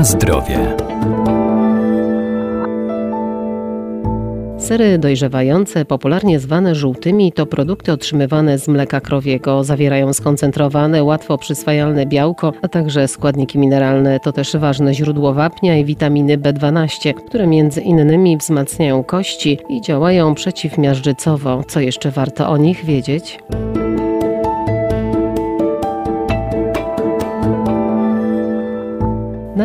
Na zdrowie. Sery dojrzewające, popularnie zwane żółtymi, to produkty otrzymywane z mleka krowiego. Zawierają skoncentrowane, łatwo przyswajalne białko, a także składniki mineralne. To też ważne źródło wapnia i witaminy B12, które między innymi wzmacniają kości i działają przeciwmiażdżycowo. Co jeszcze warto o nich wiedzieć?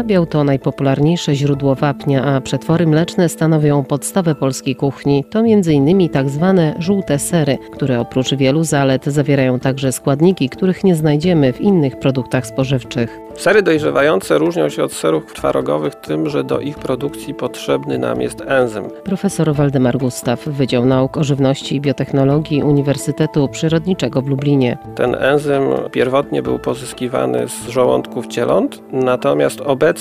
Nabiał to najpopularniejsze źródło wapnia, a przetwory mleczne stanowią podstawę polskiej kuchni. To m.in. tak zwane żółte sery, które oprócz wielu zalet zawierają także składniki, których nie znajdziemy w innych produktach spożywczych. Sery dojrzewające różnią się od serów twarogowych tym, że do ich produkcji potrzebny nam jest enzym. Profesor Waldemar Gustaw, Wydział Nauk o Żywności i Biotechnologii Uniwersytetu Przyrodniczego w Lublinie. Ten enzym pierwotnie był pozyskiwany z żołądków cieląt, natomiast obecnie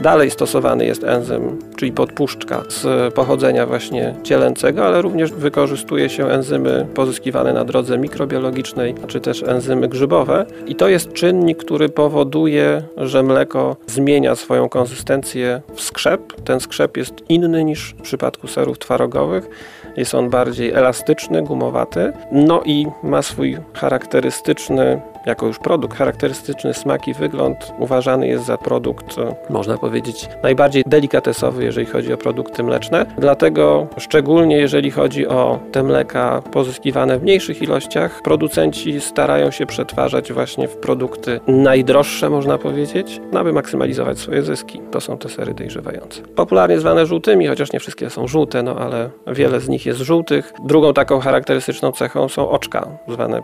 Dalej stosowany jest enzym, czyli podpuszczka z pochodzenia właśnie cielęcego, ale również wykorzystuje się enzymy pozyskiwane na drodze mikrobiologicznej, czy też enzymy grzybowe. I to jest czynnik, który powoduje, że mleko zmienia swoją konsystencję w skrzep. Ten skrzep jest inny niż w przypadku serów twarogowych. Jest on bardziej elastyczny, gumowaty, no i ma swój charakterystyczny jako już produkt charakterystyczny smak i wygląd uważany jest za produkt, można powiedzieć, najbardziej delikatesowy, jeżeli chodzi o produkty mleczne. Dlatego szczególnie jeżeli chodzi o te mleka pozyskiwane w mniejszych ilościach, producenci starają się przetwarzać właśnie w produkty najdroższe, można powiedzieć, aby maksymalizować swoje zyski. To są te sery dojrzewające. Popularnie zwane żółtymi, chociaż nie wszystkie są żółte, no ale wiele z nich jest żółtych. Drugą taką charakterystyczną cechą są oczka, zwane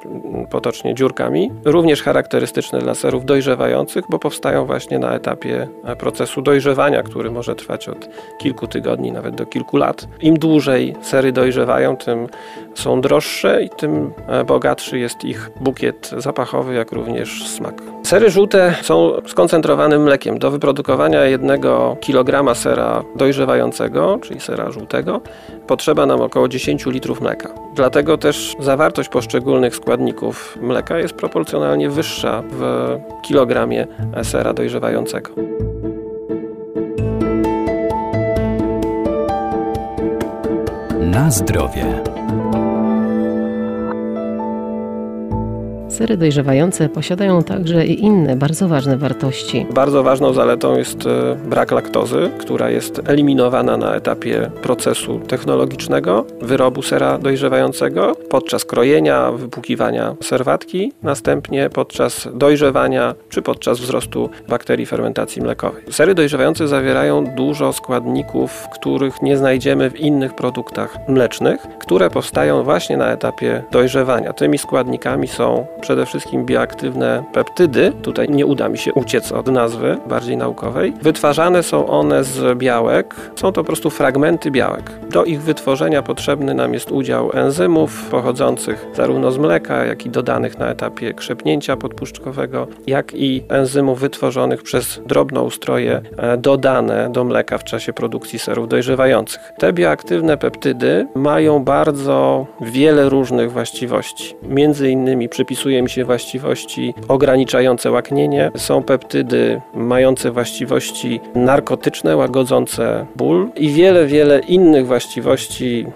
potocznie dziurkami również charakterystyczne dla serów dojrzewających, bo powstają właśnie na etapie procesu dojrzewania, który może trwać od kilku tygodni, nawet do kilku lat. Im dłużej sery dojrzewają, tym są droższe i tym e, bogatszy jest ich bukiet zapachowy, jak również smak. Sery żółte są skoncentrowanym mlekiem. Do wyprodukowania jednego kilograma sera dojrzewającego, czyli sera żółtego, potrzeba nam około 10 litrów mleka. Dlatego też zawartość poszczególnych składników mleka jest proporcjonalnie wyższa w kilogramie sera dojrzewającego. Na zdrowie. Sery dojrzewające posiadają także i inne bardzo ważne wartości. Bardzo ważną zaletą jest e, brak laktozy, która jest eliminowana na etapie procesu technologicznego wyrobu sera dojrzewającego podczas krojenia, wypłukiwania serwatki, następnie podczas dojrzewania czy podczas wzrostu bakterii fermentacji mlekowej. Sery dojrzewające zawierają dużo składników, których nie znajdziemy w innych produktach mlecznych, które powstają właśnie na etapie dojrzewania. Tymi składnikami są przede wszystkim bioaktywne peptydy. Tutaj nie uda mi się uciec od nazwy bardziej naukowej. Wytwarzane są one z białek. Są to po prostu fragmenty białek. Do ich wytworzenia potrzebny nam jest udział enzymów pochodzących zarówno z mleka, jak i dodanych na etapie krzepnięcia podpuszczkowego, jak i enzymów wytworzonych przez drobnoustroje e, dodane do mleka w czasie produkcji serów dojrzewających. Te bioaktywne peptydy mają bardzo wiele różnych właściwości. Między innymi przypisuje przypisuje mi się właściwości ograniczające łaknienie. Są peptydy mające właściwości narkotyczne, łagodzące ból i wiele, wiele innych właściwości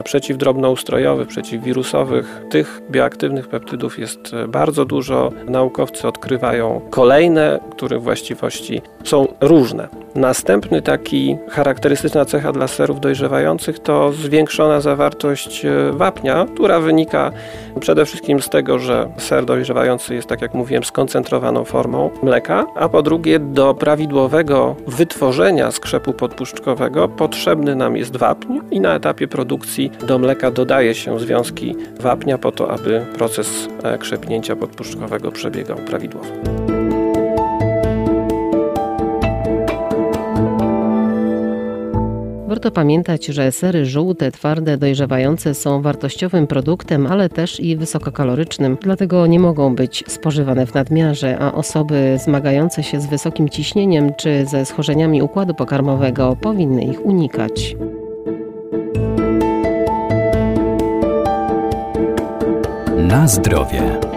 przeciwdrobnoustrojowych, przeciwwirusowych. Tych bioaktywnych peptydów jest bardzo dużo. Naukowcy odkrywają kolejne, których właściwości są różne. Następny taki charakterystyczna cecha dla serów dojrzewających to zwiększona zawartość e, wapnia, która wynika przede wszystkim z tego, że ser dojrzewający jest, tak jak mówiłem, skoncentrowaną formą mleka, a po drugie do prawidłowego wytworzenia skrzepu podpuszczkowego potrzebny nam jest wapń i na etapie produkcji do mleka dodaje się związki wapnia po to, aby proces e, krzepnięcia podpuszczkowego przebiegał prawidłowo. Warto pamiętać, że sery żółte, twarde, dojrzewające są wartościowym produktem, ale też i wysokokalorycznym, dlatego nie mogą być spożywane w nadmiarze, a osoby zmagające się z wysokim ciśnieniem czy ze schorzeniami układu pokarmowego powinny ich unikać. Na zdrowie.